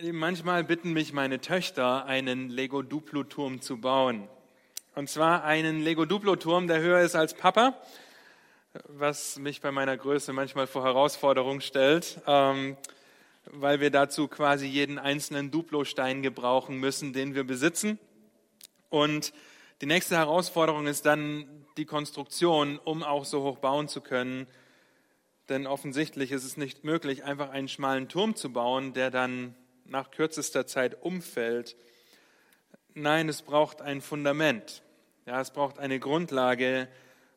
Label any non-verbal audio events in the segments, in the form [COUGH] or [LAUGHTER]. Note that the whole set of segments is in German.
Manchmal bitten mich meine Töchter, einen Lego-Duplo-Turm zu bauen. Und zwar einen Lego-Duplo-Turm, der höher ist als Papa, was mich bei meiner Größe manchmal vor Herausforderungen stellt, ähm, weil wir dazu quasi jeden einzelnen Duplo-Stein gebrauchen müssen, den wir besitzen. Und die nächste Herausforderung ist dann die Konstruktion, um auch so hoch bauen zu können. Denn offensichtlich ist es nicht möglich, einfach einen schmalen Turm zu bauen, der dann nach kürzester Zeit umfällt. Nein, es braucht ein Fundament. Ja, es braucht eine Grundlage,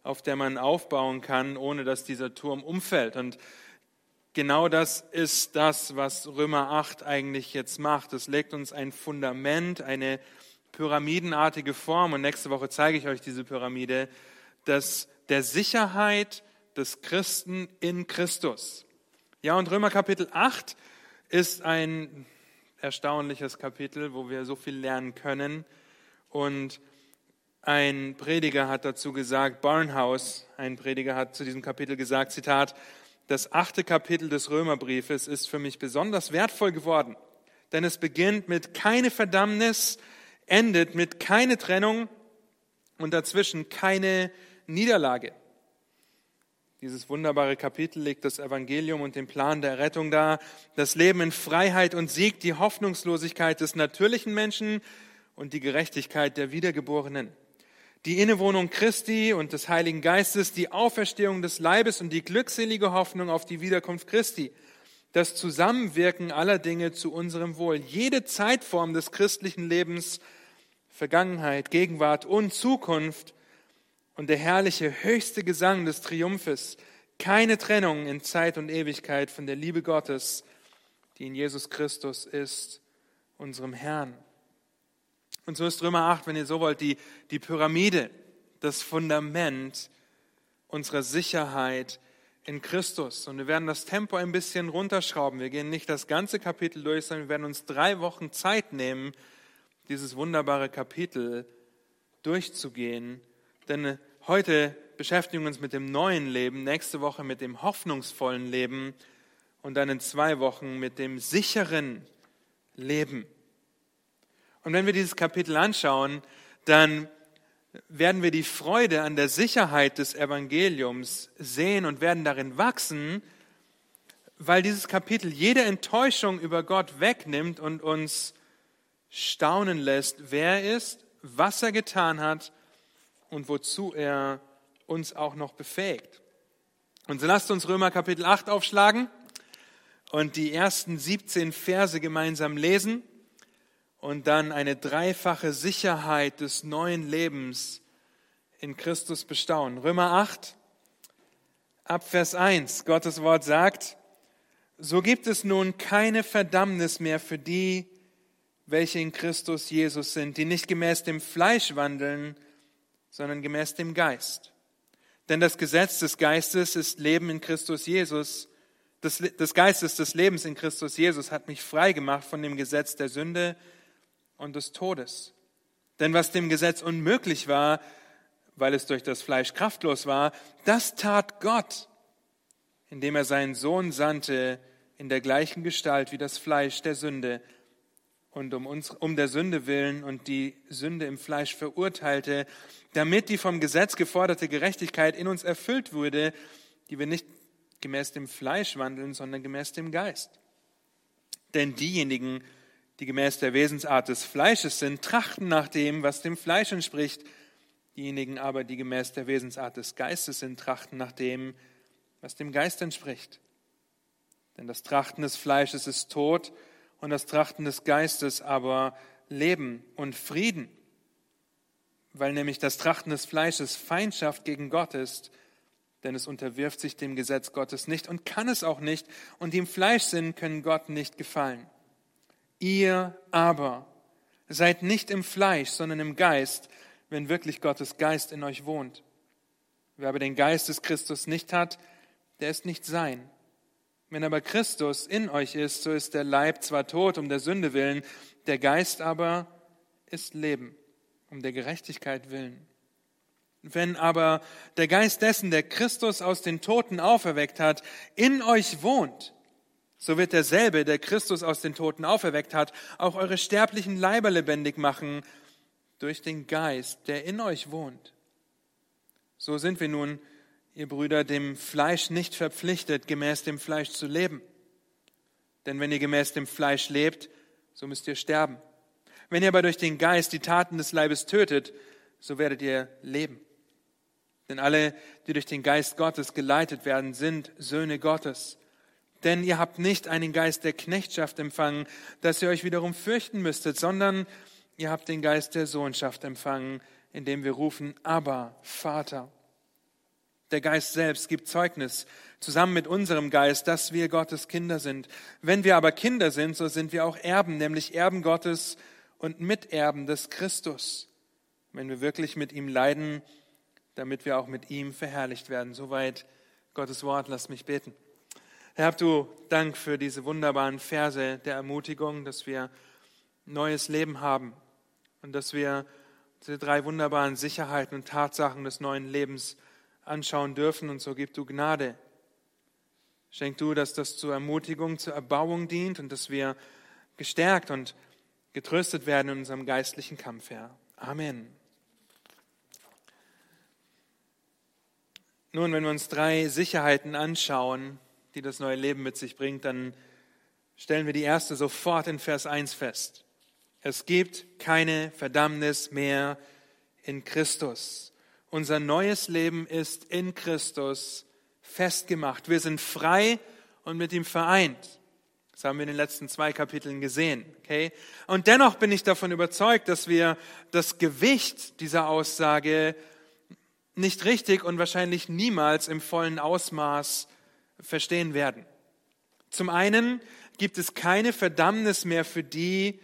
auf der man aufbauen kann, ohne dass dieser Turm umfällt. Und genau das ist das, was Römer 8 eigentlich jetzt macht. Es legt uns ein Fundament, eine pyramidenartige Form. Und nächste Woche zeige ich euch diese Pyramide, das der Sicherheit des Christen in Christus. Ja, und Römer Kapitel 8 ist ein erstaunliches Kapitel, wo wir so viel lernen können. Und ein Prediger hat dazu gesagt, Barnhouse, ein Prediger hat zu diesem Kapitel gesagt, Zitat, das achte Kapitel des Römerbriefes ist für mich besonders wertvoll geworden, denn es beginnt mit keine Verdammnis, endet mit keine Trennung und dazwischen keine Niederlage. Dieses wunderbare Kapitel legt das Evangelium und den Plan der Rettung dar, das Leben in Freiheit und Sieg, die Hoffnungslosigkeit des natürlichen Menschen und die Gerechtigkeit der Wiedergeborenen. Die Innewohnung Christi und des Heiligen Geistes, die Auferstehung des Leibes und die glückselige Hoffnung auf die Wiederkunft Christi. Das Zusammenwirken aller Dinge zu unserem Wohl. Jede Zeitform des christlichen Lebens, Vergangenheit, Gegenwart und Zukunft und der herrliche höchste Gesang des Triumphes, keine Trennung in Zeit und Ewigkeit von der Liebe Gottes, die in Jesus Christus ist, unserem Herrn. Und so ist Römer 8, wenn ihr so wollt, die, die Pyramide, das Fundament unserer Sicherheit in Christus. Und wir werden das Tempo ein bisschen runterschrauben. Wir gehen nicht das ganze Kapitel durch, sondern wir werden uns drei Wochen Zeit nehmen, dieses wunderbare Kapitel durchzugehen. Denn Heute beschäftigen wir uns mit dem neuen Leben, nächste Woche mit dem hoffnungsvollen Leben und dann in zwei Wochen mit dem sicheren Leben. Und wenn wir dieses Kapitel anschauen, dann werden wir die Freude an der Sicherheit des Evangeliums sehen und werden darin wachsen, weil dieses Kapitel jede Enttäuschung über Gott wegnimmt und uns staunen lässt, wer er ist, was er getan hat und wozu er uns auch noch befähigt. Und so lasst uns Römer Kapitel 8 aufschlagen und die ersten 17 Verse gemeinsam lesen und dann eine dreifache Sicherheit des neuen Lebens in Christus bestaunen. Römer 8, ab Vers 1, Gottes Wort sagt, so gibt es nun keine Verdammnis mehr für die, welche in Christus Jesus sind, die nicht gemäß dem Fleisch wandeln, sondern gemäß dem Geist. Denn das Gesetz des Geistes ist Leben in Christus Jesus. Das, des Geistes des Lebens in Christus Jesus hat mich frei gemacht von dem Gesetz der Sünde und des Todes. Denn was dem Gesetz unmöglich war, weil es durch das Fleisch kraftlos war, das tat Gott, indem er seinen Sohn sandte in der gleichen Gestalt wie das Fleisch der Sünde und um, uns, um der Sünde willen und die Sünde im Fleisch verurteilte, damit die vom Gesetz geforderte Gerechtigkeit in uns erfüllt wurde, die wir nicht gemäß dem Fleisch wandeln, sondern gemäß dem Geist. Denn diejenigen, die gemäß der Wesensart des Fleisches sind, trachten nach dem, was dem Fleisch entspricht. Diejenigen aber, die gemäß der Wesensart des Geistes sind, trachten nach dem, was dem Geist entspricht. Denn das Trachten des Fleisches ist Tod und das Trachten des Geistes aber Leben und Frieden, weil nämlich das Trachten des Fleisches Feindschaft gegen Gott ist, denn es unterwirft sich dem Gesetz Gottes nicht und kann es auch nicht, und die im Fleisch sind, können Gott nicht gefallen. Ihr aber seid nicht im Fleisch, sondern im Geist, wenn wirklich Gottes Geist in euch wohnt. Wer aber den Geist des Christus nicht hat, der ist nicht sein. Wenn aber Christus in euch ist, so ist der Leib zwar tot um der Sünde willen, der Geist aber ist Leben um der Gerechtigkeit willen. Wenn aber der Geist dessen, der Christus aus den Toten auferweckt hat, in euch wohnt, So wird derselbe, der Christus aus den Toten auferweckt hat, auch eure sterblichen Leiber lebendig machen durch den Geist, der in euch wohnt. So sind wir nun, ihr Brüder, dem Fleisch nicht verpflichtet, gemäß dem Fleisch zu leben. Denn wenn ihr gemäß dem Fleisch lebt, so müsst ihr sterben. Wenn ihr aber durch den Geist die Taten des Leibes tötet, so werdet ihr leben. Denn alle, die durch den Geist Gottes geleitet werden, sind Söhne Gottes. Denn ihr habt nicht einen Geist der Knechtschaft empfangen, dass ihr euch wiederum fürchten müsstet, sondern ihr habt den Geist der Sohnschaft empfangen, indem wir rufen, aber Vater. Der Geist selbst gibt Zeugnis zusammen mit unserem Geist, dass wir Gottes Kinder sind. Wenn wir aber Kinder sind, so sind wir auch Erben, nämlich Erben Gottes und Miterben des Christus. Wenn wir wirklich mit ihm leiden, damit wir auch mit ihm verherrlicht werden. Soweit Gottes Wort. Lass mich beten. Herr, hab du Dank für diese wunderbaren Verse der Ermutigung, dass wir neues Leben haben und dass wir diese drei wunderbaren Sicherheiten und Tatsachen des neuen Lebens anschauen dürfen. Und so gib du Gnade. Schenk du, dass das zur Ermutigung, zur Erbauung dient und dass wir gestärkt und getröstet werden in unserem geistlichen Kampf, Herr. Amen. Nun, wenn wir uns drei Sicherheiten anschauen, die das neue Leben mit sich bringt, dann stellen wir die erste sofort in Vers 1 fest. Es gibt keine Verdammnis mehr in Christus. Unser neues Leben ist in Christus festgemacht. Wir sind frei und mit ihm vereint. Das haben wir in den letzten zwei Kapiteln gesehen. Okay? Und dennoch bin ich davon überzeugt, dass wir das Gewicht dieser Aussage nicht richtig und wahrscheinlich niemals im vollen Ausmaß verstehen werden. Zum einen gibt es keine Verdammnis mehr für die,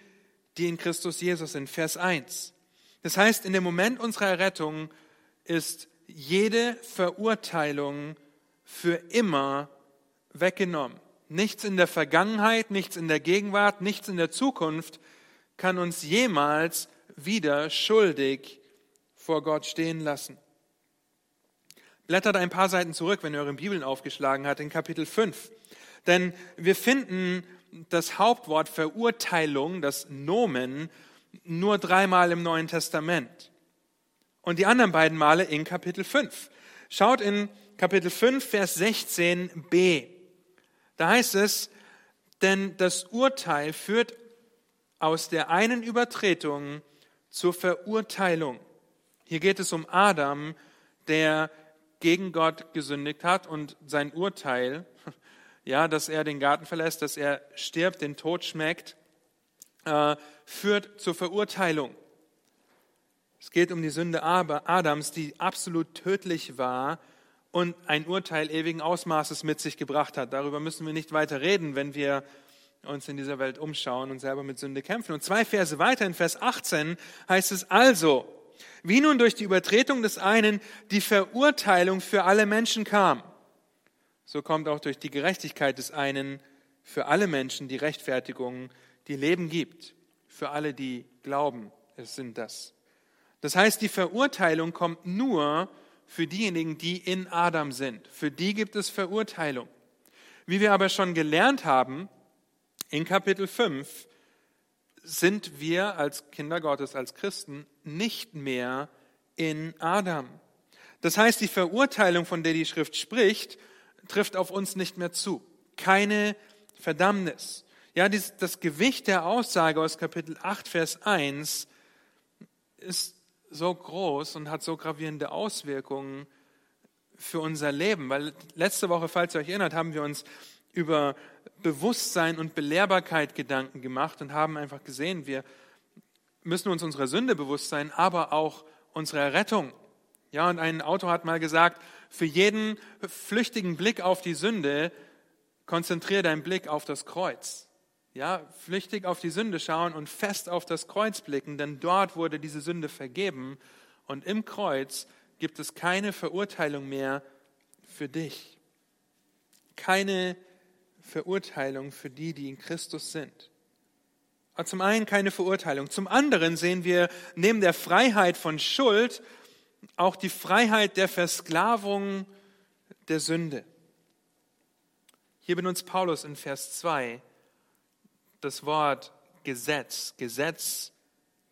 die in Christus Jesus sind. Vers 1. Das heißt, in dem Moment unserer Errettung ist jede Verurteilung für immer weggenommen. Nichts in der Vergangenheit, nichts in der Gegenwart, nichts in der Zukunft kann uns jemals wieder schuldig vor Gott stehen lassen. Blättert ein paar Seiten zurück, wenn ihr eure Bibeln aufgeschlagen habt, in Kapitel 5. Denn wir finden das Hauptwort Verurteilung, das Nomen, nur dreimal im Neuen Testament. Und die anderen beiden Male in Kapitel 5. Schaut in Kapitel 5, Vers 16b. Da heißt es, denn das Urteil führt aus der einen Übertretung zur Verurteilung. Hier geht es um Adam, der gegen Gott gesündigt hat und sein Urteil, [LAUGHS] ja, dass er den Garten verlässt, dass er stirbt, den Tod schmeckt, äh, führt zur Verurteilung. Es geht um die Sünde Adams, die absolut tödlich war und ein Urteil ewigen Ausmaßes mit sich gebracht hat. Darüber müssen wir nicht weiter reden, wenn wir uns in dieser Welt umschauen und selber mit Sünde kämpfen. Und zwei Verse weiter in Vers 18 heißt es also, wie nun durch die Übertretung des einen die Verurteilung für alle Menschen kam, so kommt auch durch die Gerechtigkeit des einen für alle Menschen die Rechtfertigung, die Leben gibt. Für alle, die glauben, es sind das. Das heißt, die Verurteilung kommt nur für diejenigen, die in Adam sind. Für die gibt es Verurteilung. Wie wir aber schon gelernt haben, in Kapitel 5 sind wir als Kinder Gottes, als Christen nicht mehr in Adam. Das heißt, die Verurteilung, von der die Schrift spricht, trifft auf uns nicht mehr zu. Keine Verdammnis. Ja, das Gewicht der Aussage aus Kapitel 8, Vers 1 ist so groß und hat so gravierende Auswirkungen für unser Leben. Weil letzte Woche, falls ihr euch erinnert, haben wir uns über Bewusstsein und Belehrbarkeit Gedanken gemacht und haben einfach gesehen, wir müssen uns unserer Sünde bewusst sein, aber auch unserer Rettung. Ja, und ein Autor hat mal gesagt, für jeden flüchtigen Blick auf die Sünde konzentriere deinen Blick auf das Kreuz. Ja, flüchtig auf die Sünde schauen und fest auf das Kreuz blicken, denn dort wurde diese Sünde vergeben und im Kreuz gibt es keine Verurteilung mehr für dich. Keine Verurteilung für die, die in Christus sind. Aber zum einen keine Verurteilung. Zum anderen sehen wir neben der Freiheit von Schuld auch die Freiheit der Versklavung der Sünde. Hier benutzt Paulus in Vers 2 das Wort Gesetz, Gesetz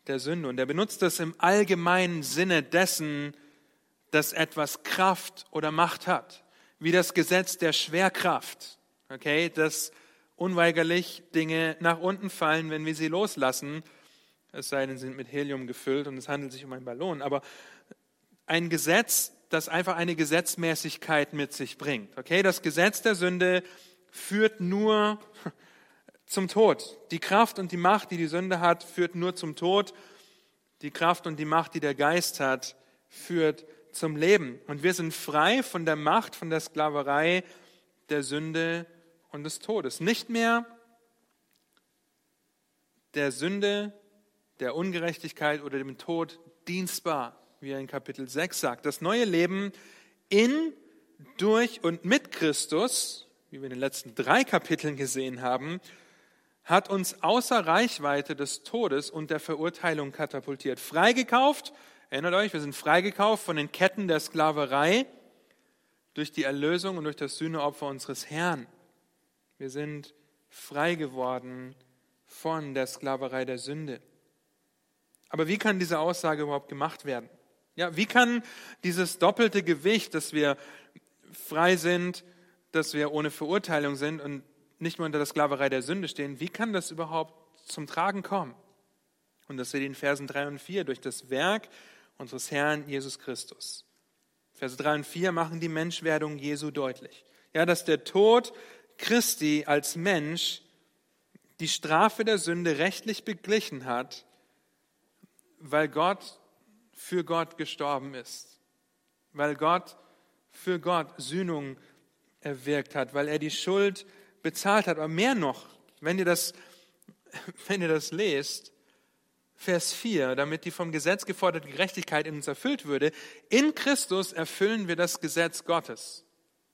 der Sünde. Und er benutzt das im allgemeinen Sinne dessen, dass etwas Kraft oder Macht hat, wie das Gesetz der Schwerkraft, okay, dass unweigerlich Dinge nach unten fallen, wenn wir sie loslassen, es sei denn, sie sind mit Helium gefüllt und es handelt sich um einen Ballon, aber ein Gesetz, das einfach eine Gesetzmäßigkeit mit sich bringt, okay, das Gesetz der Sünde führt nur zum Tod. Die Kraft und die Macht, die die Sünde hat, führt nur zum Tod. Die Kraft und die Macht, die der Geist hat, führt zum Leben. Und wir sind frei von der Macht, von der Sklaverei, der Sünde und des Todes. Nicht mehr der Sünde, der Ungerechtigkeit oder dem Tod dienstbar, wie er in Kapitel 6 sagt. Das neue Leben in, durch und mit Christus, wie wir in den letzten drei Kapiteln gesehen haben, hat uns außer Reichweite des Todes und der Verurteilung katapultiert. Freigekauft Erinnert euch, wir sind freigekauft von den Ketten der Sklaverei durch die Erlösung und durch das Sühneopfer unseres Herrn. Wir sind frei geworden von der Sklaverei der Sünde. Aber wie kann diese Aussage überhaupt gemacht werden? Ja, wie kann dieses doppelte Gewicht, dass wir frei sind, dass wir ohne Verurteilung sind und nicht mehr unter der Sklaverei der Sünde stehen, wie kann das überhaupt zum Tragen kommen? Und das seht ihr in Versen 3 und 4 durch das Werk unseres Herrn Jesus Christus. Verse 3 und 4 machen die Menschwerdung Jesu deutlich. Ja, dass der Tod Christi als Mensch die Strafe der Sünde rechtlich beglichen hat, weil Gott für Gott gestorben ist, weil Gott für Gott Sühnung erwirkt hat, weil er die Schuld bezahlt hat. Aber mehr noch, wenn ihr das, [LAUGHS] wenn ihr das lest, Vers 4, damit die vom Gesetz geforderte Gerechtigkeit in uns erfüllt würde. In Christus erfüllen wir das Gesetz Gottes.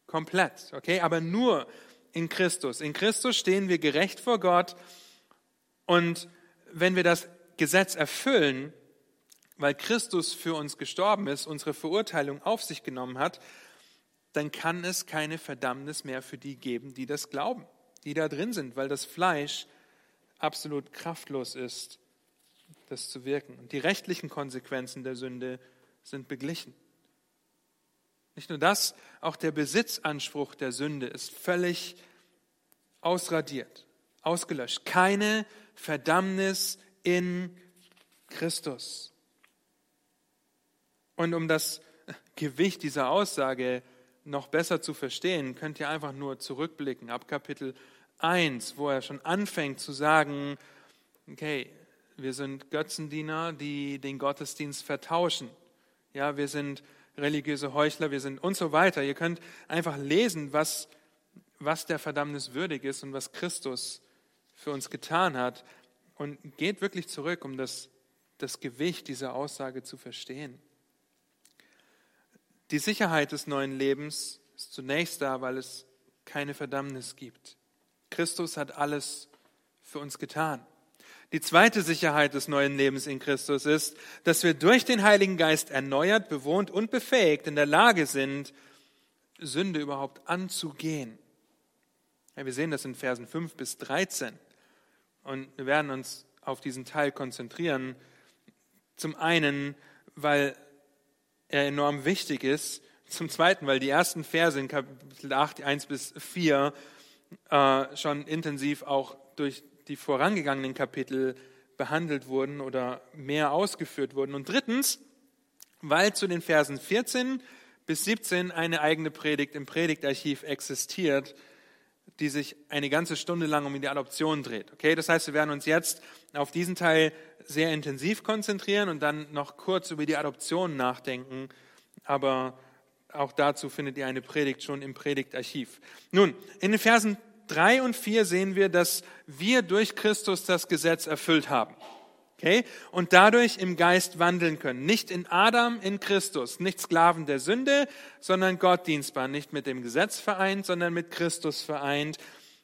Komplett, okay? Aber nur in Christus. In Christus stehen wir gerecht vor Gott. Und wenn wir das Gesetz erfüllen, weil Christus für uns gestorben ist, unsere Verurteilung auf sich genommen hat, dann kann es keine Verdammnis mehr für die geben, die das glauben, die da drin sind, weil das Fleisch absolut kraftlos ist das zu wirken. Und die rechtlichen Konsequenzen der Sünde sind beglichen. Nicht nur das, auch der Besitzanspruch der Sünde ist völlig ausradiert, ausgelöscht. Keine Verdammnis in Christus. Und um das Gewicht dieser Aussage noch besser zu verstehen, könnt ihr einfach nur zurückblicken ab Kapitel 1, wo er schon anfängt zu sagen, okay, wir sind Götzendiener, die den Gottesdienst vertauschen. Ja, wir sind religiöse Heuchler, wir sind und so weiter. Ihr könnt einfach lesen, was, was der Verdammnis würdig ist und was Christus für uns getan hat. Und geht wirklich zurück, um das, das Gewicht dieser Aussage zu verstehen. Die Sicherheit des neuen Lebens ist zunächst da, weil es keine Verdammnis gibt. Christus hat alles für uns getan. Die zweite Sicherheit des neuen Lebens in Christus ist, dass wir durch den Heiligen Geist erneuert, bewohnt und befähigt in der Lage sind, Sünde überhaupt anzugehen. Ja, wir sehen das in Versen 5 bis 13. Und wir werden uns auf diesen Teil konzentrieren. Zum einen, weil enorm wichtig ist. Zum zweiten, weil die ersten Verse in Kapitel 8, 1 bis 4 äh, schon intensiv auch durch die vorangegangenen Kapitel behandelt wurden oder mehr ausgeführt wurden. Und drittens, weil zu den Versen 14 bis 17 eine eigene Predigt im Predigtarchiv existiert, die sich eine ganze Stunde lang um die Adoption dreht. Okay, das heißt, wir werden uns jetzt auf diesen Teil sehr intensiv konzentrieren und dann noch kurz über die Adoption nachdenken. Aber auch dazu findet ihr eine Predigt schon im Predigtarchiv. Nun, in den Versen 3 und 4 sehen wir, dass wir durch Christus das Gesetz erfüllt haben. Okay? Und dadurch im Geist wandeln können. Nicht in Adam, in Christus. Nicht Sklaven der Sünde, sondern Gott. Nicht mit dem Gesetz vereint, sondern mit Christus vereint.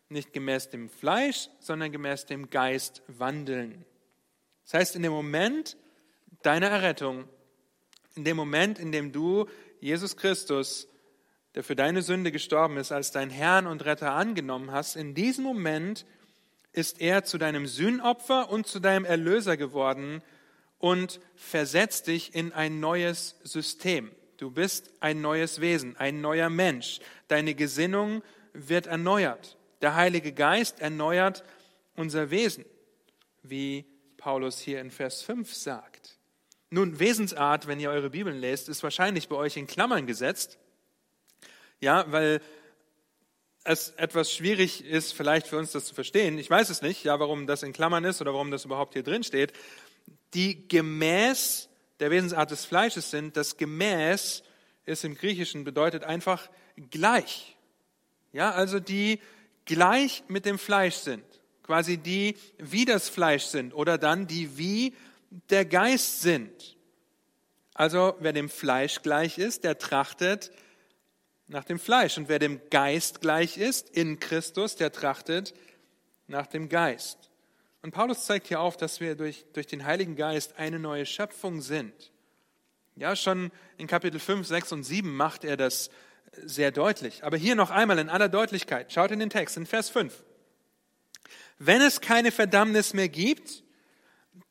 Nicht gemäß dem Fleisch, sondern gemäß dem Geist wandeln. Das heißt, in dem Moment deiner Errettung, in dem Moment, in dem du Jesus Christus der für deine Sünde gestorben ist, als dein Herrn und Retter angenommen hast, in diesem Moment ist er zu deinem Sühnopfer und zu deinem Erlöser geworden und versetzt dich in ein neues System. Du bist ein neues Wesen, ein neuer Mensch. Deine Gesinnung wird erneuert. Der Heilige Geist erneuert unser Wesen, wie Paulus hier in Vers 5 sagt. Nun, Wesensart, wenn ihr eure Bibeln lest, ist wahrscheinlich bei euch in Klammern gesetzt. Ja, weil es etwas schwierig ist, vielleicht für uns das zu verstehen. Ich weiß es nicht, ja, warum das in Klammern ist oder warum das überhaupt hier drin steht. Die gemäß der Wesensart des Fleisches sind, das gemäß ist im Griechischen bedeutet einfach gleich. Ja, also die gleich mit dem Fleisch sind. Quasi die wie das Fleisch sind oder dann die wie der Geist sind. Also wer dem Fleisch gleich ist, der trachtet nach dem Fleisch. Und wer dem Geist gleich ist, in Christus, der trachtet nach dem Geist. Und Paulus zeigt hier auf, dass wir durch, durch den Heiligen Geist eine neue Schöpfung sind. Ja, schon in Kapitel 5, 6 und 7 macht er das sehr deutlich. Aber hier noch einmal in aller Deutlichkeit. Schaut in den Text, in Vers 5. Wenn es keine Verdammnis mehr gibt,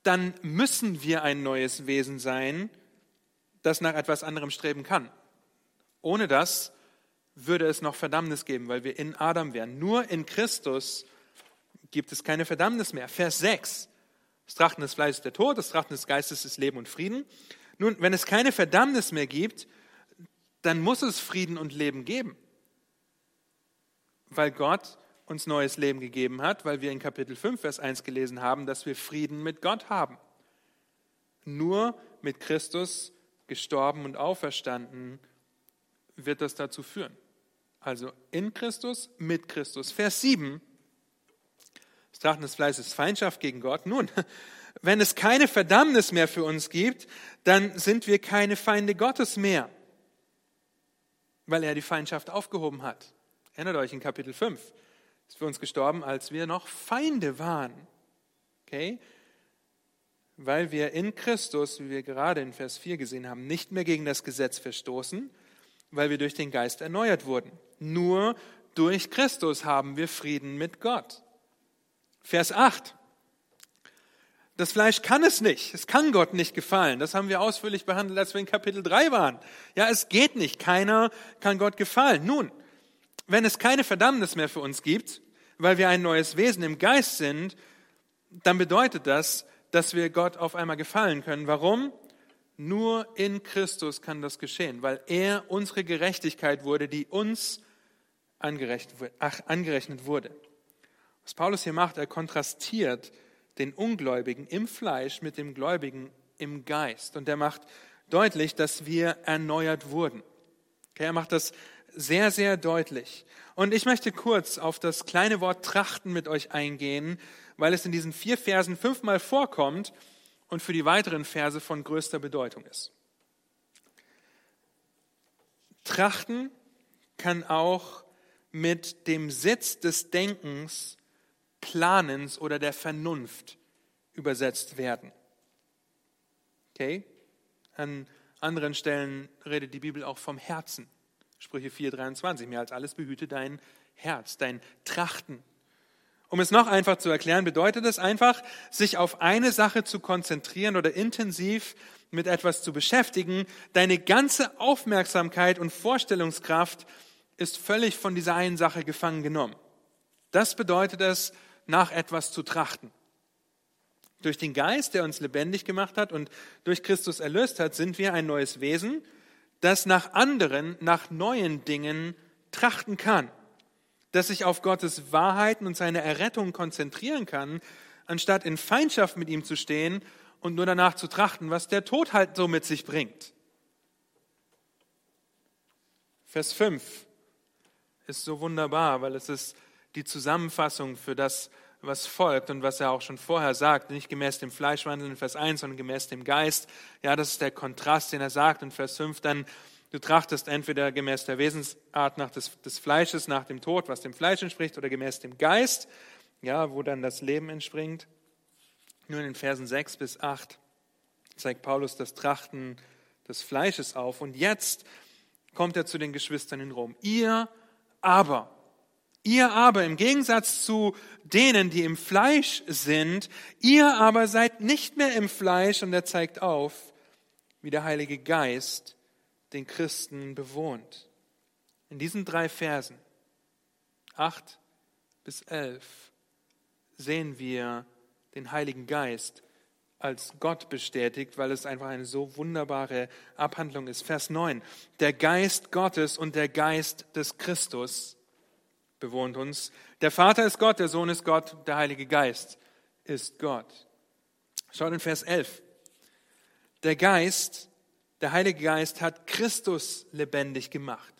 dann müssen wir ein neues Wesen sein, das nach etwas anderem streben kann. Ohne das würde es noch Verdammnis geben, weil wir in Adam wären. Nur in Christus gibt es keine Verdammnis mehr. Vers 6. Das Trachten des Fleisches ist der Tod, das Trachten des Geistes ist Leben und Frieden. Nun, wenn es keine Verdammnis mehr gibt, dann muss es Frieden und Leben geben. Weil Gott uns neues Leben gegeben hat, weil wir in Kapitel 5, Vers 1 gelesen haben, dass wir Frieden mit Gott haben. Nur mit Christus gestorben und auferstanden wird das dazu führen. Also in Christus, mit Christus. Vers 7. Das Trachten des Fleißes Feindschaft gegen Gott. Nun, [LAUGHS] wenn es keine Verdammnis mehr für uns gibt, dann sind wir keine Feinde Gottes mehr, weil er die Feindschaft aufgehoben hat. Erinnert euch in Kapitel 5. Ist für uns gestorben, als wir noch Feinde waren. Okay? Weil wir in Christus, wie wir gerade in Vers 4 gesehen haben, nicht mehr gegen das Gesetz verstoßen, weil wir durch den Geist erneuert wurden. Nur durch Christus haben wir Frieden mit Gott. Vers 8. Das Fleisch kann es nicht. Es kann Gott nicht gefallen. Das haben wir ausführlich behandelt, als wir in Kapitel 3 waren. Ja, es geht nicht. Keiner kann Gott gefallen. Nun, wenn es keine Verdammnis mehr für uns gibt, weil wir ein neues Wesen im Geist sind, dann bedeutet das, dass wir Gott auf einmal gefallen können. Warum? Nur in Christus kann das geschehen, weil er unsere Gerechtigkeit wurde, die uns angerechnet wurde. Was Paulus hier macht, er kontrastiert den Ungläubigen im Fleisch mit dem Gläubigen im Geist. Und er macht deutlich, dass wir erneuert wurden. Okay, er macht das sehr, sehr deutlich. Und ich möchte kurz auf das kleine Wort trachten mit euch eingehen, weil es in diesen vier Versen fünfmal vorkommt und für die weiteren Verse von größter Bedeutung ist. Trachten kann auch mit dem Sitz des Denkens, Planens oder der Vernunft übersetzt werden. Okay? An anderen Stellen redet die Bibel auch vom Herzen. Sprüche 4,23. Mehr als alles behüte dein Herz, dein Trachten, um es noch einfach zu erklären, bedeutet es einfach, sich auf eine Sache zu konzentrieren oder intensiv mit etwas zu beschäftigen. Deine ganze Aufmerksamkeit und Vorstellungskraft ist völlig von dieser einen Sache gefangen genommen. Das bedeutet es, nach etwas zu trachten. Durch den Geist, der uns lebendig gemacht hat und durch Christus erlöst hat, sind wir ein neues Wesen, das nach anderen, nach neuen Dingen trachten kann das sich auf Gottes Wahrheiten und seine Errettung konzentrieren kann, anstatt in Feindschaft mit ihm zu stehen und nur danach zu trachten, was der Tod halt so mit sich bringt. Vers 5 ist so wunderbar, weil es ist die Zusammenfassung für das, was folgt und was er auch schon vorher sagt, nicht gemäß dem Fleisch wandeln in Vers 1, sondern gemäß dem Geist. Ja, das ist der Kontrast, den er sagt in Vers 5 dann, Du trachtest entweder gemäß der Wesensart nach des, des Fleisches, nach dem Tod, was dem Fleisch entspricht, oder gemäß dem Geist, ja, wo dann das Leben entspringt. Nur in den Versen 6 bis 8 zeigt Paulus das Trachten des Fleisches auf. Und jetzt kommt er zu den Geschwistern in Rom. Ihr aber, ihr aber im Gegensatz zu denen, die im Fleisch sind, ihr aber seid nicht mehr im Fleisch und er zeigt auf, wie der Heilige Geist den Christen bewohnt. In diesen drei Versen, acht bis elf, sehen wir den Heiligen Geist als Gott bestätigt, weil es einfach eine so wunderbare Abhandlung ist. Vers 9. Der Geist Gottes und der Geist des Christus bewohnt uns. Der Vater ist Gott, der Sohn ist Gott, der Heilige Geist ist Gott. Schaut in Vers 11. Der Geist, der Heilige Geist hat Christus lebendig gemacht.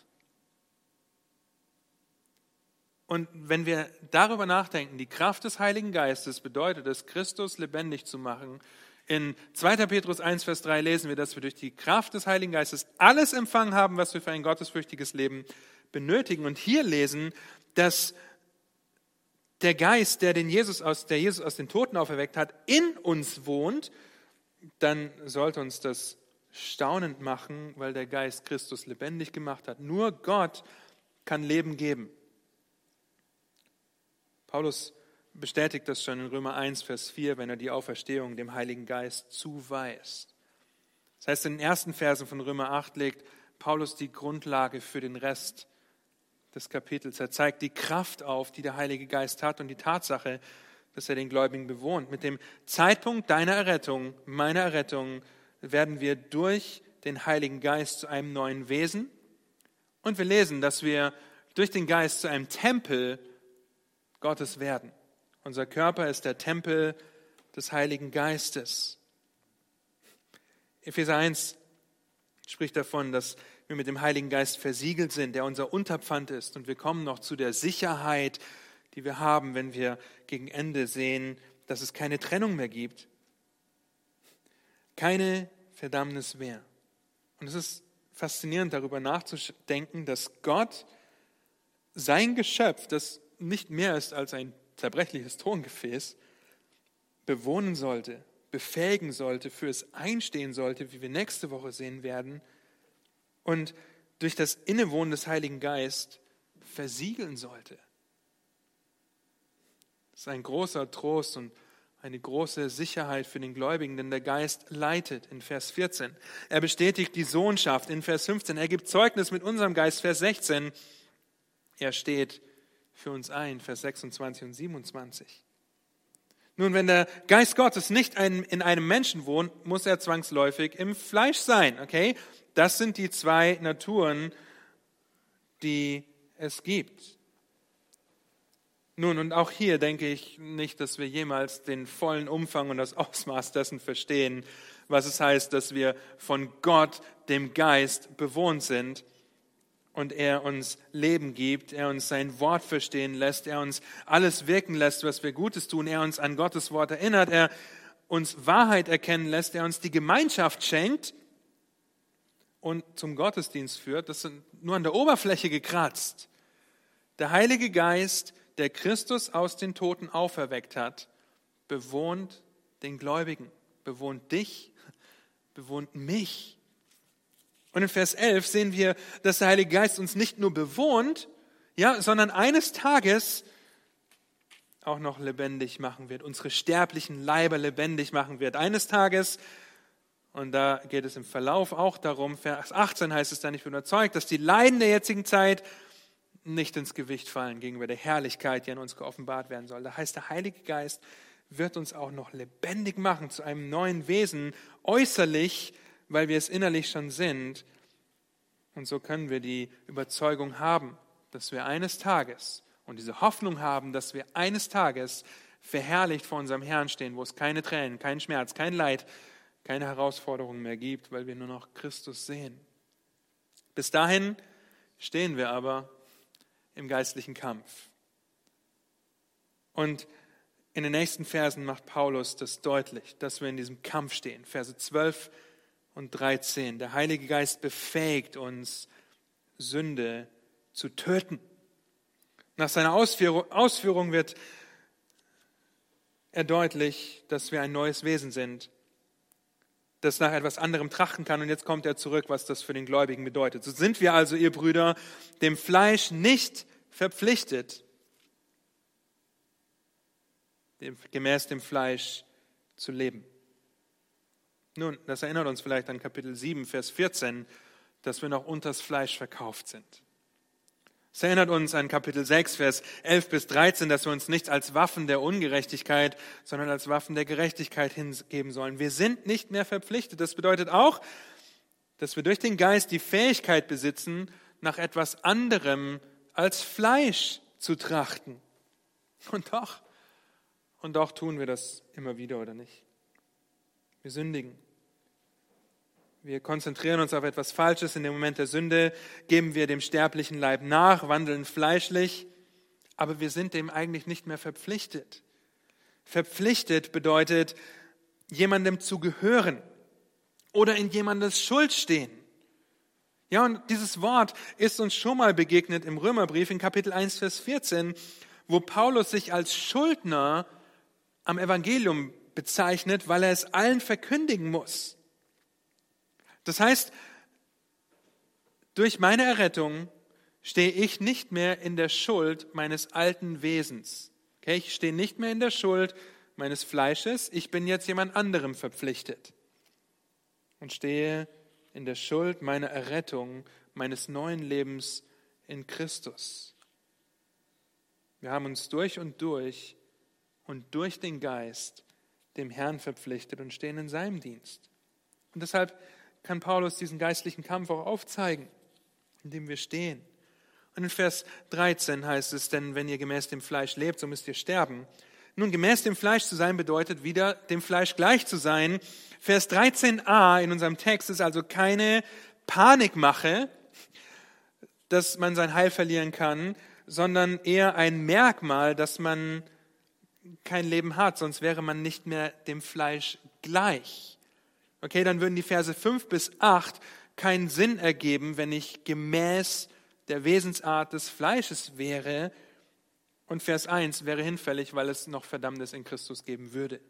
Und wenn wir darüber nachdenken, die Kraft des Heiligen Geistes bedeutet es, Christus lebendig zu machen. In 2. Petrus 1, Vers 3 lesen wir, dass wir durch die Kraft des Heiligen Geistes alles empfangen haben, was wir für ein gottesfürchtiges Leben benötigen. Und hier lesen, dass der Geist, der, den Jesus aus, der Jesus aus den Toten auferweckt hat, in uns wohnt, dann sollte uns das staunend machen, weil der Geist Christus lebendig gemacht hat. Nur Gott kann Leben geben. Paulus bestätigt das schon in Römer 1, Vers 4, wenn er die Auferstehung dem Heiligen Geist zuweist. Das heißt, in den ersten Versen von Römer 8 legt Paulus die Grundlage für den Rest des Kapitels. Er zeigt die Kraft auf, die der Heilige Geist hat und die Tatsache, dass er den Gläubigen bewohnt. Mit dem Zeitpunkt deiner Errettung, meiner Errettung, werden wir durch den Heiligen Geist zu einem neuen Wesen. Und wir lesen, dass wir durch den Geist zu einem Tempel Gottes werden. Unser Körper ist der Tempel des Heiligen Geistes. Epheser 1 spricht davon, dass wir mit dem Heiligen Geist versiegelt sind, der unser Unterpfand ist. Und wir kommen noch zu der Sicherheit, die wir haben, wenn wir gegen Ende sehen, dass es keine Trennung mehr gibt. Keine Verdammnis mehr. Und es ist faszinierend, darüber nachzudenken, dass Gott sein Geschöpf, das nicht mehr ist als ein zerbrechliches Tongefäß, bewohnen sollte, befähigen sollte, für es einstehen sollte, wie wir nächste Woche sehen werden, und durch das Innewohnen des Heiligen Geist versiegeln sollte. Das ist ein großer Trost und eine große Sicherheit für den Gläubigen, denn der Geist leitet in Vers 14. Er bestätigt die Sohnschaft in Vers 15. Er gibt Zeugnis mit unserem Geist, Vers 16. Er steht für uns ein, Vers 26 und 27. Nun, wenn der Geist Gottes nicht in einem Menschen wohnt, muss er zwangsläufig im Fleisch sein, okay? Das sind die zwei Naturen, die es gibt. Nun, und auch hier denke ich nicht, dass wir jemals den vollen Umfang und das [LAUGHS] Ausmaß dessen verstehen, was es heißt, dass wir von Gott, dem Geist, bewohnt sind und er uns Leben gibt, er uns sein Wort verstehen lässt, er uns alles wirken lässt, was wir Gutes tun, er uns an Gottes Wort erinnert, er uns Wahrheit erkennen lässt, er uns die Gemeinschaft schenkt und zum Gottesdienst führt, das sind nur an der Oberfläche gekratzt. Der Heilige Geist, der Christus aus den Toten auferweckt hat, bewohnt den Gläubigen, bewohnt dich, bewohnt mich. Und in Vers 11 sehen wir, dass der Heilige Geist uns nicht nur bewohnt, ja, sondern eines Tages auch noch lebendig machen wird, unsere sterblichen Leiber lebendig machen wird. Eines Tages, und da geht es im Verlauf auch darum, Vers 18 heißt es dann, ich bin überzeugt, dass die Leiden der jetzigen Zeit nicht ins Gewicht fallen gegenüber der Herrlichkeit, die an uns geoffenbart werden soll. Da heißt, der Heilige Geist wird uns auch noch lebendig machen zu einem neuen Wesen, äußerlich weil wir es innerlich schon sind. Und so können wir die Überzeugung haben, dass wir eines Tages und diese Hoffnung haben, dass wir eines Tages verherrlicht vor unserem Herrn stehen, wo es keine Tränen, kein Schmerz, kein Leid, keine Herausforderungen mehr gibt, weil wir nur noch Christus sehen. Bis dahin stehen wir aber im geistlichen Kampf. Und in den nächsten Versen macht Paulus das deutlich, dass wir in diesem Kampf stehen. Verse 12 und 13. Der Heilige Geist befähigt uns, Sünde zu töten. Nach seiner Ausführung wird er deutlich, dass wir ein neues Wesen sind. das nach etwas anderem trachten kann. Und jetzt kommt er zurück, was das für den Gläubigen bedeutet. So sind wir also, ihr Brüder, dem Fleisch nicht verpflichtet, gemäß dem Fleisch zu leben. Nun, das erinnert uns vielleicht an Kapitel 7, Vers 14, dass wir noch unters Fleisch verkauft sind. Es erinnert uns an Kapitel 6, Vers 11 bis 13, dass wir uns nicht als Waffen der Ungerechtigkeit, sondern als Waffen der Gerechtigkeit hingeben sollen. Wir sind nicht mehr verpflichtet. Das bedeutet auch, dass wir durch den Geist die Fähigkeit besitzen, nach etwas anderem als Fleisch zu trachten. Und doch, und doch tun wir das immer wieder oder nicht. Wir sündigen. Wir konzentrieren uns auf etwas Falsches. In dem Moment der Sünde geben wir dem sterblichen Leib nach, wandeln fleischlich, aber wir sind dem eigentlich nicht mehr verpflichtet. Verpflichtet bedeutet, jemandem zu gehören oder in jemandes Schuld stehen. Ja, und dieses Wort ist uns schon mal begegnet im Römerbrief in Kapitel 1, Vers 14, wo Paulus sich als Schuldner am Evangelium bezeichnet, weil er es allen verkündigen muss. Das heißt, durch meine Errettung stehe ich nicht mehr in der Schuld meines alten Wesens. Okay, ich stehe nicht mehr in der Schuld meines Fleisches, ich bin jetzt jemand anderem verpflichtet und stehe in der Schuld meiner Errettung, meines neuen Lebens in Christus. Wir haben uns durch und durch und durch den Geist dem Herrn verpflichtet und stehen in seinem Dienst. Und deshalb kann Paulus diesen geistlichen Kampf auch aufzeigen, in dem wir stehen. Und in Vers 13 heißt es, denn wenn ihr gemäß dem Fleisch lebt, so müsst ihr sterben. Nun, gemäß dem Fleisch zu sein bedeutet wieder, dem Fleisch gleich zu sein. Vers 13a in unserem Text ist also keine Panikmache, dass man sein Heil verlieren kann, sondern eher ein Merkmal, dass man kein Leben hat, sonst wäre man nicht mehr dem Fleisch gleich. Okay, dann würden die Verse 5 bis 8 keinen Sinn ergeben, wenn ich gemäß der Wesensart des Fleisches wäre. Und Vers 1 wäre hinfällig, weil es noch Verdammnis in Christus geben würde.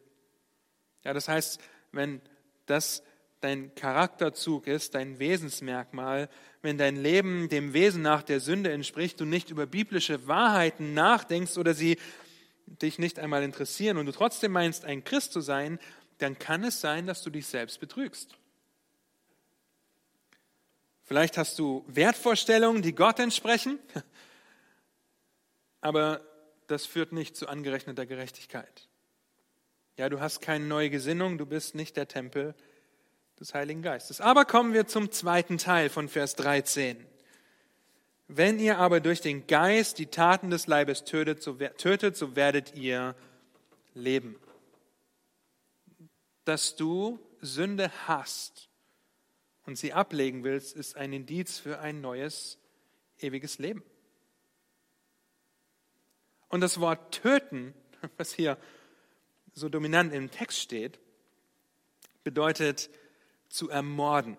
Ja, das heißt, wenn das dein Charakterzug ist, dein Wesensmerkmal, wenn dein Leben dem Wesen nach der Sünde entspricht, du nicht über biblische Wahrheiten nachdenkst oder sie dich nicht einmal interessieren und du trotzdem meinst, ein Christ zu sein, dann kann es sein, dass du dich selbst betrügst. Vielleicht hast du Wertvorstellungen, die Gott entsprechen, [LAUGHS] aber das führt nicht zu angerechneter Gerechtigkeit. Ja, du hast keine neue Gesinnung, du bist nicht der Tempel des Heiligen Geistes. Aber kommen wir zum zweiten Teil von Vers 13. Wenn ihr aber durch den Geist die Taten des Leibes tötet, so, tötet, so werdet ihr leben dass du Sünde hast und sie ablegen willst, ist ein Indiz für ein neues, ewiges Leben. Und das Wort töten, [LAUGHS] was hier so dominant im Text steht, bedeutet zu ermorden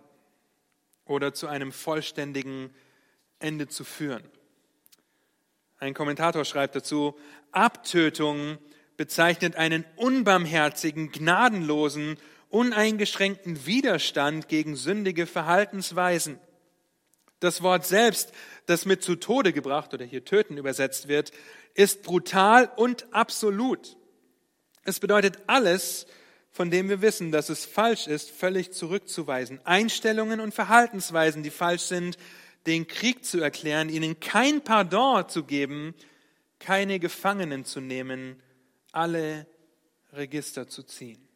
oder zu einem vollständigen Ende zu führen. Ein Kommentator schreibt dazu, Abtötung bezeichnet einen unbarmherzigen, gnadenlosen, uneingeschränkten Widerstand gegen sündige Verhaltensweisen. Das Wort selbst, das mit zu Tode gebracht oder hier töten übersetzt wird, ist brutal und absolut. Es bedeutet alles, von dem wir wissen, dass es falsch ist, völlig zurückzuweisen. Einstellungen und Verhaltensweisen, die falsch sind, den Krieg zu erklären, ihnen kein Pardon zu geben, keine Gefangenen zu nehmen alle Register zu ziehen.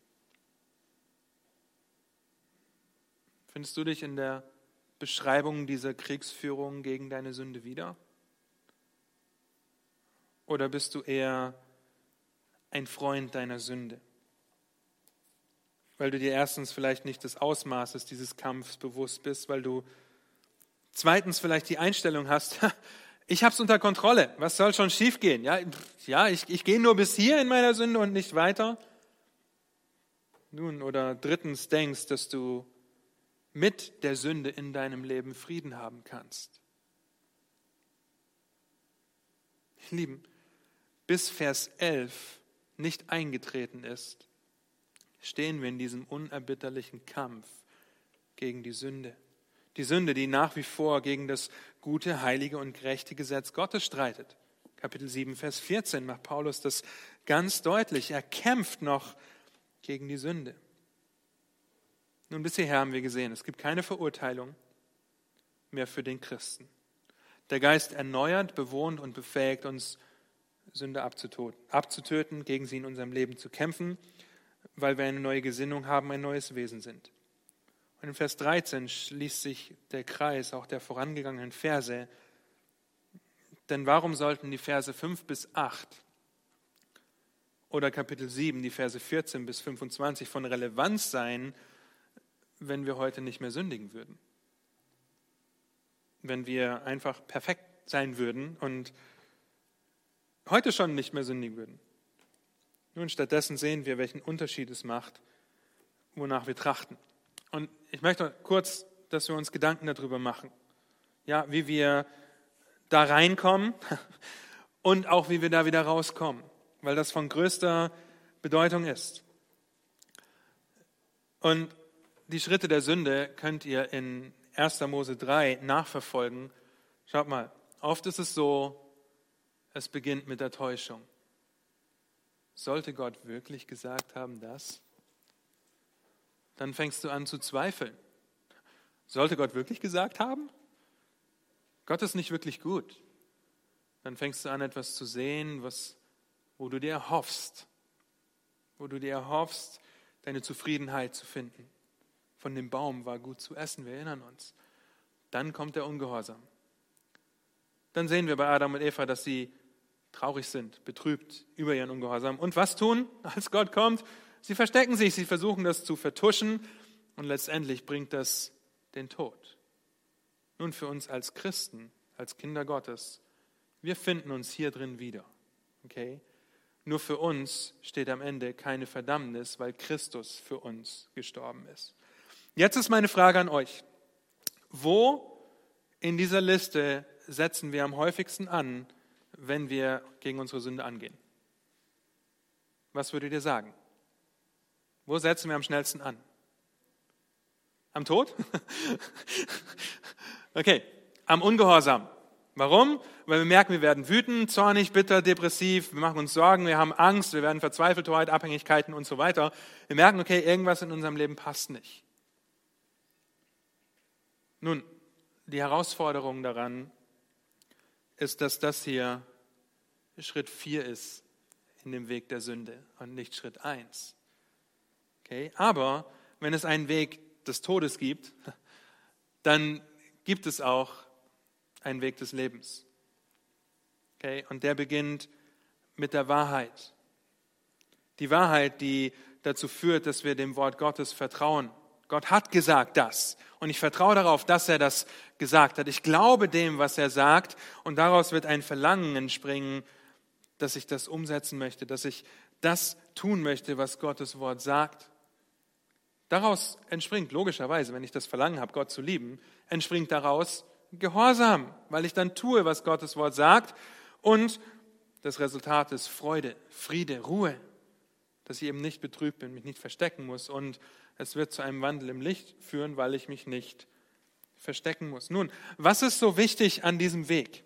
Findest du dich in der Beschreibung dieser Kriegsführung gegen deine Sünde wieder? Oder bist du eher ein Freund deiner Sünde? Weil du dir erstens vielleicht nicht des Ausmaßes dieses Kampfs bewusst bist, weil du zweitens vielleicht die Einstellung hast, [LAUGHS] ich habe es unter Kontrolle. Was soll schon schiefgehen? Ja, ja ich, ich gehe nur bis hier in meiner Sünde und nicht weiter. Nun, oder drittens denkst, dass du mit der Sünde in deinem Leben Frieden haben kannst. Lieben, bis Vers 11 nicht eingetreten ist, stehen wir in diesem unerbitterlichen Kampf gegen die Sünde. Die Sünde, die nach wie vor gegen das gute, heilige und gerechte Gesetz Gottes streitet. Kapitel 7, Vers 14 macht Paulus das ganz deutlich. Er kämpft noch gegen die Sünde. Nun, bisher haben wir gesehen, es gibt keine Verurteilung mehr für den Christen. Der Geist erneuert, bewohnt und befähigt uns, Sünde abzutöten, gegen sie in unserem Leben zu kämpfen, weil wir eine neue Gesinnung haben, ein neues Wesen sind. Und in Vers 13 schließt sich der Kreis auch der vorangegangenen Verse. Denn warum sollten die Verse 5 bis 8 oder Kapitel 7, die Verse 14 bis 25 von Relevanz sein, wenn wir heute nicht mehr sündigen würden? Wenn wir einfach perfekt sein würden und heute schon nicht mehr sündigen würden. Nun, stattdessen sehen wir, welchen Unterschied es macht, wonach wir trachten. Und ich möchte kurz, dass wir uns Gedanken darüber machen, ja, wie wir da reinkommen [LAUGHS] und auch wie wir da wieder rauskommen, weil das von größter Bedeutung ist. Und die Schritte der Sünde könnt ihr in 1. Mose 3 nachverfolgen. Schaut mal, oft ist es so, es beginnt mit der Täuschung. Sollte Gott wirklich gesagt haben, das? Dann fängst du an zu zweifeln. Sollte Gott wirklich gesagt haben? Gott ist nicht wirklich gut. Dann fängst du an, etwas zu sehen, was, wo du dir erhoffst, wo du dir erhoffst, deine Zufriedenheit zu finden. Von dem Baum war gut zu essen, wir erinnern uns. Dann kommt der Ungehorsam. Dann sehen wir bei Adam und Eva, dass sie traurig sind, betrübt über ihren Ungehorsam. Und was tun, [LAUGHS] als Gott kommt? Sie verstecken sich, sie versuchen das zu vertuschen und letztendlich bringt das den Tod. Nun für uns als Christen, als Kinder Gottes, wir finden uns hier drin wieder. Okay? Nur für uns steht am Ende keine Verdammnis, weil Christus für uns gestorben ist. Jetzt ist meine Frage an euch. Wo in dieser Liste setzen wir am häufigsten an, wenn wir gegen unsere Sünde angehen? Was würdet ihr sagen? Wo setzen wir am schnellsten an? Am Tod? [LAUGHS] okay, am Ungehorsam. Warum? Weil wir merken, wir werden wütend, zornig, bitter, depressiv, wir machen uns Sorgen, wir haben Angst, wir werden verzweifelt, Hoheit, Abhängigkeiten und so weiter. Wir merken, okay, irgendwas in unserem Leben passt nicht. Nun, die Herausforderung daran ist, dass das hier Schritt 4 ist in dem Weg der Sünde und nicht Schritt 1. Okay? Aber wenn es einen Weg des Todes gibt, dann gibt es auch einen Weg des Lebens. Okay? Und der beginnt mit der Wahrheit. Die Wahrheit, die dazu führt, dass wir dem Wort Gottes vertrauen. Gott hat gesagt das. Und ich vertraue darauf, dass er das gesagt hat. Ich glaube dem, was er sagt. Und daraus wird ein Verlangen entspringen, dass ich das umsetzen möchte, dass ich das tun möchte, was Gottes Wort sagt. Daraus entspringt logischerweise, wenn ich das Verlangen habe, Gott zu lieben, entspringt daraus Gehorsam, weil ich dann tue, was Gottes Wort sagt. Und das Resultat ist Freude, Friede, Ruhe, dass ich eben nicht betrübt bin, mich nicht verstecken muss. Und es wird zu einem Wandel im Licht führen, weil ich mich nicht verstecken muss. Nun, was ist so wichtig an diesem Weg?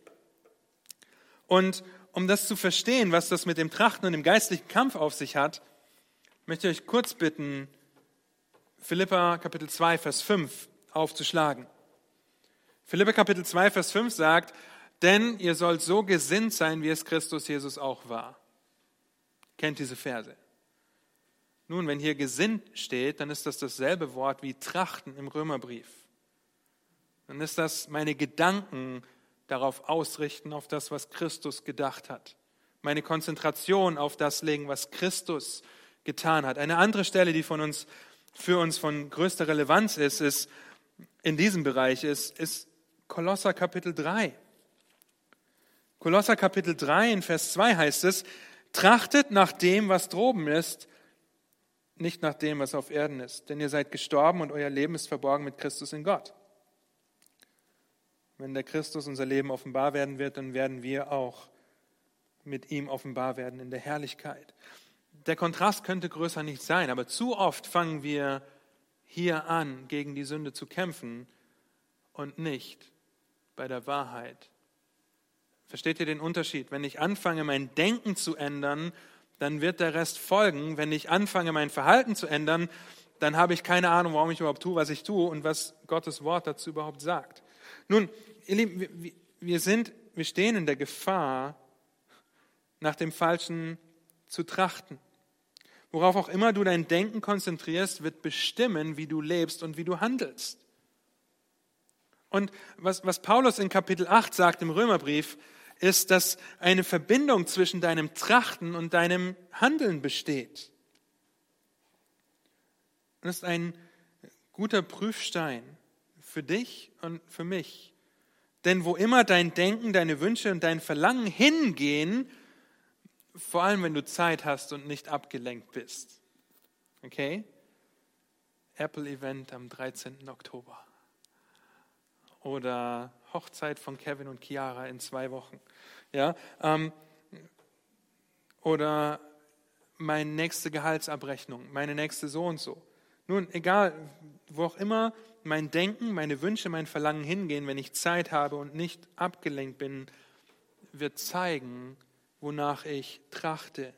Und um das zu verstehen, was das mit dem Trachten und dem geistlichen Kampf auf sich hat, möchte ich euch kurz bitten, Philippa Kapitel 2, Vers 5 aufzuschlagen. Philippa Kapitel 2, Vers 5 sagt, denn ihr sollt so gesinnt sein, wie es Christus Jesus auch war. Kennt diese Verse. Nun, wenn hier gesinnt steht, dann ist das dasselbe Wort wie trachten im Römerbrief. Dann ist das meine Gedanken darauf ausrichten, auf das, was Christus gedacht hat. Meine Konzentration auf das legen, was Christus getan hat. Eine andere Stelle, die von uns für uns von größter Relevanz ist, ist in diesem Bereich ist, ist Kolosser Kapitel 3. Kolosser Kapitel 3 in Vers 2 heißt es, trachtet nach dem, was droben ist, nicht nach dem, was auf Erden ist, denn ihr seid gestorben und euer Leben ist verborgen mit Christus in Gott. Wenn der Christus unser Leben offenbar werden wird, dann werden wir auch mit ihm offenbar werden in der Herrlichkeit. Der Kontrast könnte größer nicht sein, aber zu oft fangen wir hier an, gegen die Sünde zu kämpfen und nicht bei der Wahrheit. Versteht ihr den Unterschied? Wenn ich anfange, mein Denken zu ändern, dann wird der Rest folgen. Wenn ich anfange, mein Verhalten zu ändern, dann habe ich keine Ahnung, warum ich überhaupt tue, was ich tue und was Gottes Wort dazu überhaupt sagt. Nun, ihr Lieben, wir, sind, wir stehen in der Gefahr, nach dem Falschen zu trachten. Worauf auch immer du dein Denken konzentrierst, wird bestimmen, wie du lebst und wie du handelst. Und was, was Paulus in Kapitel 8 sagt im Römerbrief, ist, dass eine Verbindung zwischen deinem Trachten und deinem Handeln besteht. Das ist ein guter Prüfstein für dich und für mich. Denn wo immer dein Denken, deine Wünsche und dein Verlangen hingehen, vor allem wenn du Zeit hast und nicht abgelenkt bist. Okay? Apple-Event am 13. Oktober. Oder Hochzeit von Kevin und Chiara in zwei Wochen. Ja? Ähm, oder meine nächste Gehaltsabrechnung, meine nächste so und so. Nun, egal, wo auch immer mein Denken, meine Wünsche, mein Verlangen hingehen, wenn ich Zeit habe und nicht abgelenkt bin, wird zeigen, wonach ich trachte.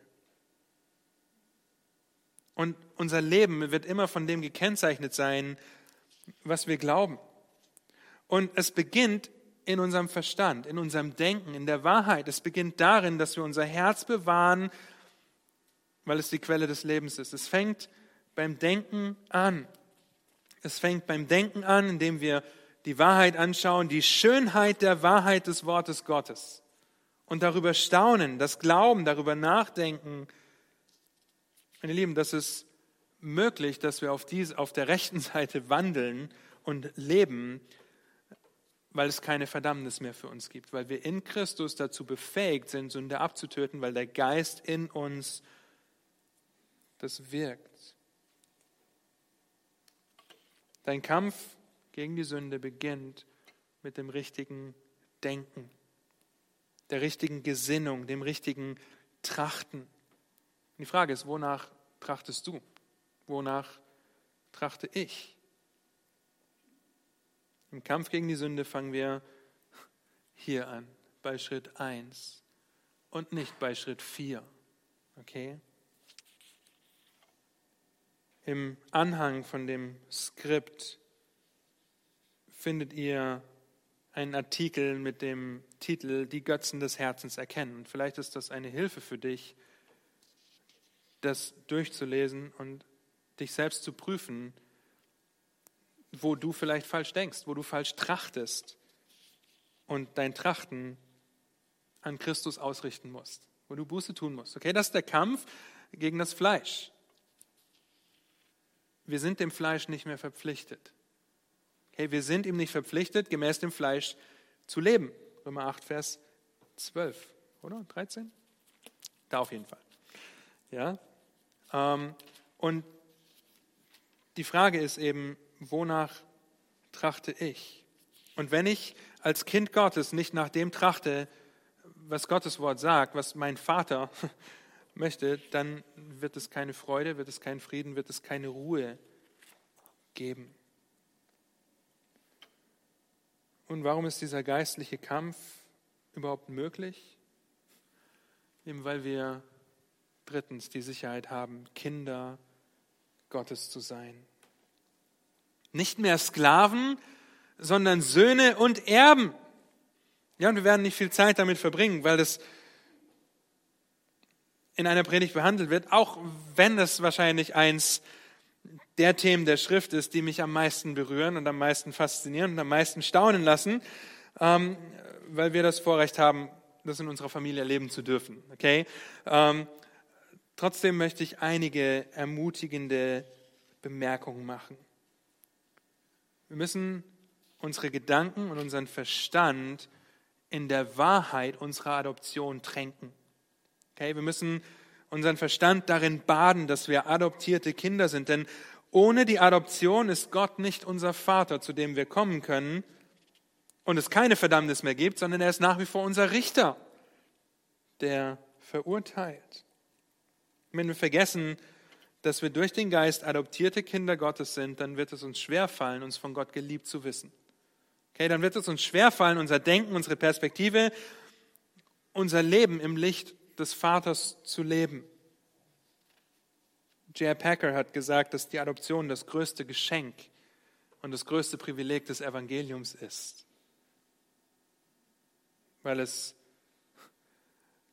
Und unser Leben wird immer von dem gekennzeichnet sein, was wir glauben. Und es beginnt in unserem Verstand, in unserem Denken, in der Wahrheit. Es beginnt darin, dass wir unser Herz bewahren, weil es die Quelle des Lebens ist. Es fängt beim Denken an. Es fängt beim Denken an, indem wir die Wahrheit anschauen, die Schönheit der Wahrheit des Wortes Gottes und darüber staunen, das Glauben, darüber nachdenken. Meine Lieben, das ist möglich, dass wir auf, dies, auf der rechten [LAUGHS] Seite wandeln und leben, weil es keine Verdammnis mehr für uns gibt, weil wir in Christus dazu befähigt sind, Sünde abzutöten, weil der Geist in uns das wirkt. Dein Kampf gegen die Sünde beginnt mit dem richtigen Denken der richtigen Gesinnung, dem richtigen Trachten. Und die Frage ist, wonach trachtest du? Wonach trachte ich? Im Kampf gegen die Sünde fangen wir hier an, bei Schritt 1 und nicht bei Schritt 4. Okay? Im Anhang von dem Skript findet ihr einen Artikel mit dem Titel Die Götzen des Herzens erkennen. Und vielleicht ist das eine Hilfe für dich, das durchzulesen und dich selbst zu prüfen, wo du vielleicht falsch denkst, wo du falsch trachtest und dein Trachten an Christus ausrichten musst, wo du Buße tun musst. Okay, das ist der Kampf gegen das Fleisch. Wir sind dem Fleisch nicht mehr verpflichtet. Okay, wir sind ihm nicht verpflichtet, gemäß dem Fleisch zu leben. Römer 8, Vers 12, oder? 13? Da auf jeden Fall. Ja? Ähm, und die Frage ist eben, wonach trachte ich? Und wenn ich als Kind Gottes nicht nach dem trachte, was Gottes Wort sagt, was mein Vater [LAUGHS] möchte, dann wird es keine Freude, wird es keinen Frieden, wird es keine Ruhe geben. Und warum ist dieser geistliche Kampf überhaupt möglich? Eben weil wir drittens die Sicherheit haben, Kinder Gottes zu sein. Nicht mehr Sklaven, sondern Söhne und Erben. Ja, und wir werden nicht viel Zeit damit verbringen, weil das in einer Predigt behandelt wird, auch wenn es wahrscheinlich eins der Themen der Schrift ist, die mich am meisten berühren und am meisten faszinieren und am meisten staunen lassen, ähm, weil wir das Vorrecht haben, das in unserer Familie erleben zu dürfen. Okay? Ähm, trotzdem möchte ich einige ermutigende Bemerkungen machen. Wir müssen unsere Gedanken und unseren Verstand in der Wahrheit unserer Adoption tränken. Okay, wir müssen unseren Verstand darin baden, dass wir adoptierte Kinder sind, denn ohne die Adoption ist Gott nicht unser Vater, zu dem wir kommen können und es keine Verdammnis mehr gibt, sondern er ist nach wie vor unser Richter, der verurteilt. wenn wir vergessen, dass wir durch den Geist adoptierte Kinder Gottes sind, dann wird es uns schwerfallen, uns von Gott geliebt zu wissen. Okay, dann wird es uns schwerfallen, unser Denken, unsere Perspektive, unser Leben im Licht des Vaters zu leben. J.R. Packer hat gesagt, dass die Adoption das größte Geschenk und das größte Privileg des Evangeliums ist, weil es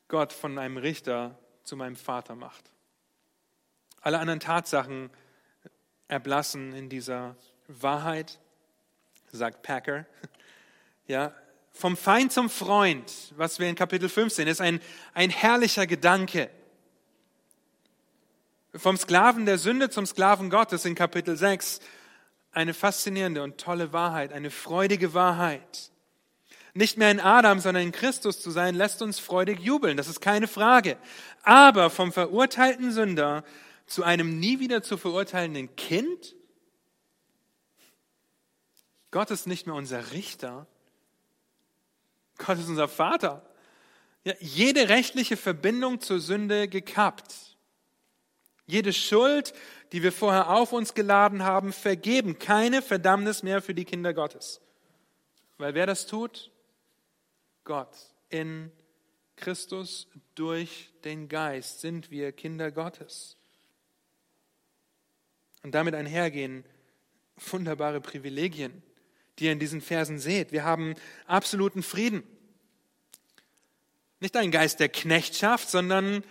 Gott von einem Richter zu meinem Vater macht. Alle anderen Tatsachen erblassen in dieser Wahrheit, sagt Packer. [LAUGHS] Ja, vom Feind zum Freund, was wir in Kapitel 15, ist ein, ein herrlicher Gedanke. Vom Sklaven der Sünde zum Sklaven Gottes in Kapitel 6 eine faszinierende und tolle Wahrheit, eine freudige Wahrheit. Nicht mehr in Adam, sondern in Christus zu sein, lässt uns freudig jubeln, das ist keine Frage. Aber vom verurteilten Sünder zu einem nie wieder zu verurteilenden Kind? Gott ist nicht mehr unser Richter. Gott ist unser Vater. Ja, jede rechtliche Verbindung zur Sünde gekappt. Jede Schuld, die wir vorher auf uns geladen haben, vergeben. Keine Verdammnis mehr für die Kinder Gottes. Weil wer das tut? Gott. In Christus durch den Geist sind wir Kinder Gottes. Und damit einhergehen wunderbare Privilegien, die ihr in diesen Versen seht. Wir haben absoluten Frieden. Nicht einen Geist der Knechtschaft, sondern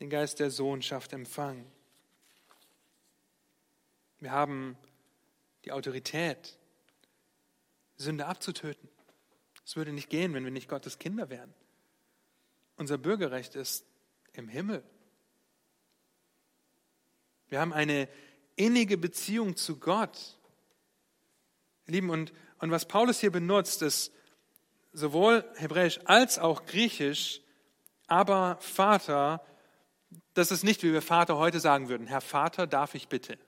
den Geist der Sohnschaft empfangen. Wir haben die Autorität, Sünde abzutöten. Es würde nicht gehen, wenn wir nicht Gottes Kinder wären. Unser Bürgerrecht ist im Himmel. Wir haben eine innige Beziehung zu Gott. Lieben, und, und was Paulus hier benutzt, ist sowohl hebräisch als auch griechisch, aber Vater das ist nicht, wie wir Vater heute sagen würden, Herr Vater, darf ich bitte?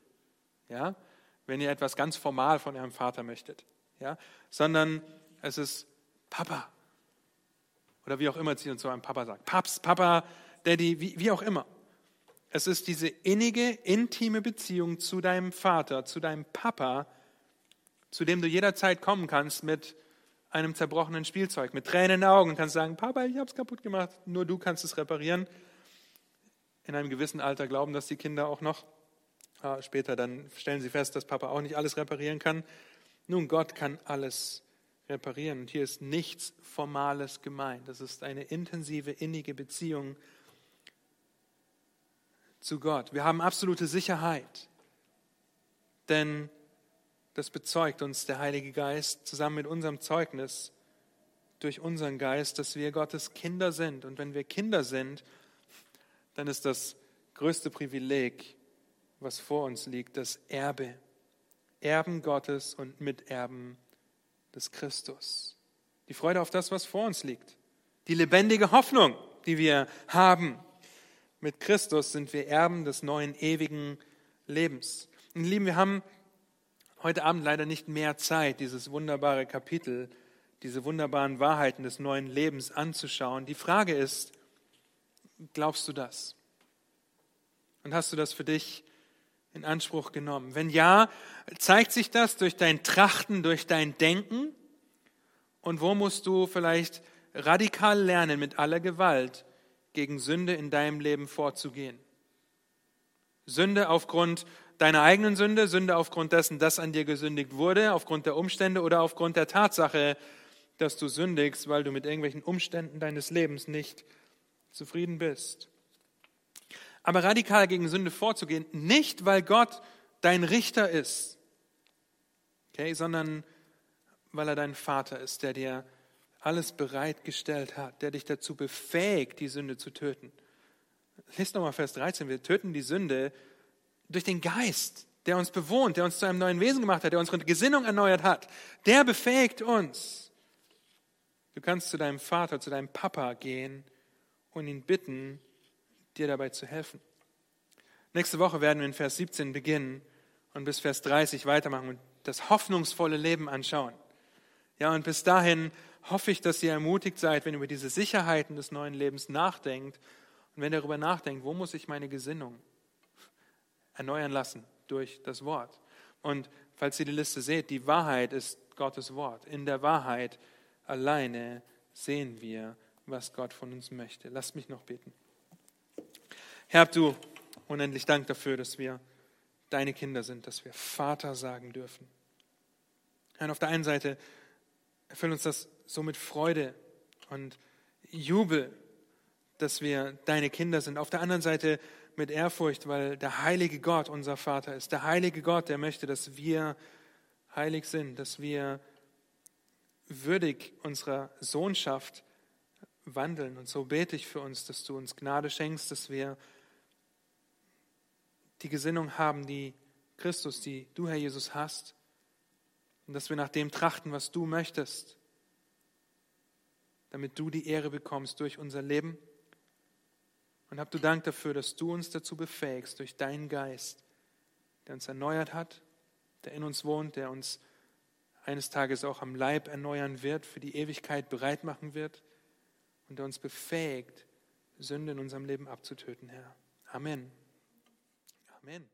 Ja? Wenn ihr etwas ganz formal von eurem Vater möchtet. Ja? Sondern es ist Papa. Oder wie auch immer sie uns so einem Papa sagt. Paps, Papa, Daddy, wie, wie auch immer. Es ist diese innige, intime Beziehung zu deinem Vater, zu deinem Papa, zu dem du jederzeit kommen kannst mit einem zerbrochenen Spielzeug, mit Tränen in den Augen und kannst sagen, Papa, ich habe es kaputt gemacht, nur du kannst es reparieren in einem gewissen Alter glauben das die Kinder auch noch. Später dann stellen sie fest, dass Papa auch nicht alles reparieren kann. Nun, Gott kann alles reparieren. Und hier ist nichts Formales gemeint. Das ist eine intensive, innige Beziehung zu Gott. Wir haben absolute Sicherheit, denn das bezeugt uns der Heilige Geist zusammen mit unserem Zeugnis durch unseren Geist, dass wir Gottes Kinder sind. Und wenn wir Kinder sind, dann ist das größte Privileg, was vor uns liegt, das Erbe. Erben Gottes und Miterben des Christus. Die Freude auf das, was vor uns liegt. Die lebendige Hoffnung, die wir haben. Mit Christus sind wir Erben des neuen ewigen Lebens. Und Lieben, wir haben heute Abend leider nicht mehr Zeit, dieses wunderbare Kapitel, diese wunderbaren Wahrheiten des neuen Lebens anzuschauen. Die Frage ist, Glaubst du das? Und hast du das für dich in Anspruch genommen? Wenn ja, zeigt sich das durch dein Trachten, durch dein Denken? Und wo musst du vielleicht radikal lernen, mit aller Gewalt gegen Sünde in deinem Leben vorzugehen? Sünde aufgrund deiner eigenen Sünde, Sünde aufgrund dessen, dass an dir gesündigt wurde, aufgrund der Umstände oder aufgrund der Tatsache, dass du sündigst, weil du mit irgendwelchen Umständen deines Lebens nicht zufrieden bist. Aber radikal gegen Sünde vorzugehen, nicht weil Gott dein Richter ist, okay, sondern weil er dein Vater ist, der dir alles bereitgestellt hat, der dich dazu befähigt, die Sünde zu töten. Lest nochmal Vers 13. Wir töten die Sünde durch den Geist, der uns bewohnt, der uns zu einem neuen Wesen gemacht hat, der unsere Gesinnung erneuert hat. Der befähigt uns. Du kannst zu deinem Vater, zu deinem Papa gehen und ihn bitten, dir dabei zu helfen. Nächste Woche werden wir in Vers 17 beginnen und bis Vers 30 weitermachen und das hoffnungsvolle Leben anschauen. Ja, und bis dahin hoffe ich, dass ihr ermutigt seid, wenn ihr über diese Sicherheiten des neuen Lebens nachdenkt Und wenn er darüber nachdenkt, wo muss ich meine Gesinnung erneuern lassen? Durch das Wort. Und falls ihr die Liste seht, die Wahrheit ist Gottes Wort. In der Wahrheit alleine sehen wir, was Gott von uns möchte. Lasst mich noch beten. Herr, du unendlich Dank dafür, dass wir deine Kinder sind, dass wir Vater sagen dürfen. Herr, auf der einen Seite erfüllt uns das so mit Freude und Jubel, dass wir deine Kinder sind. Auf der anderen Seite mit Ehrfurcht, weil der heilige Gott unser Vater ist. Der heilige Gott, der möchte, dass wir heilig sind, dass wir würdig unserer Sohnschaft wandeln. Und so bete ich für uns, dass du uns Gnade schenkst, dass wir die Gesinnung haben, die Christus, die du, Herr Jesus, hast. Und dass wir nach dem trachten, was du möchtest, damit du die Ehre bekommst durch unser Leben. Und hab du Dank dafür, dass du uns dazu befähigst, durch deinen Geist, der uns erneuert hat, der in uns wohnt, der uns eines Tages auch am Leib erneuern wird, für die Ewigkeit bereit machen wird und der uns befähigt, Sünde in unserem Leben abzutöten, Herr. Amen. Amen.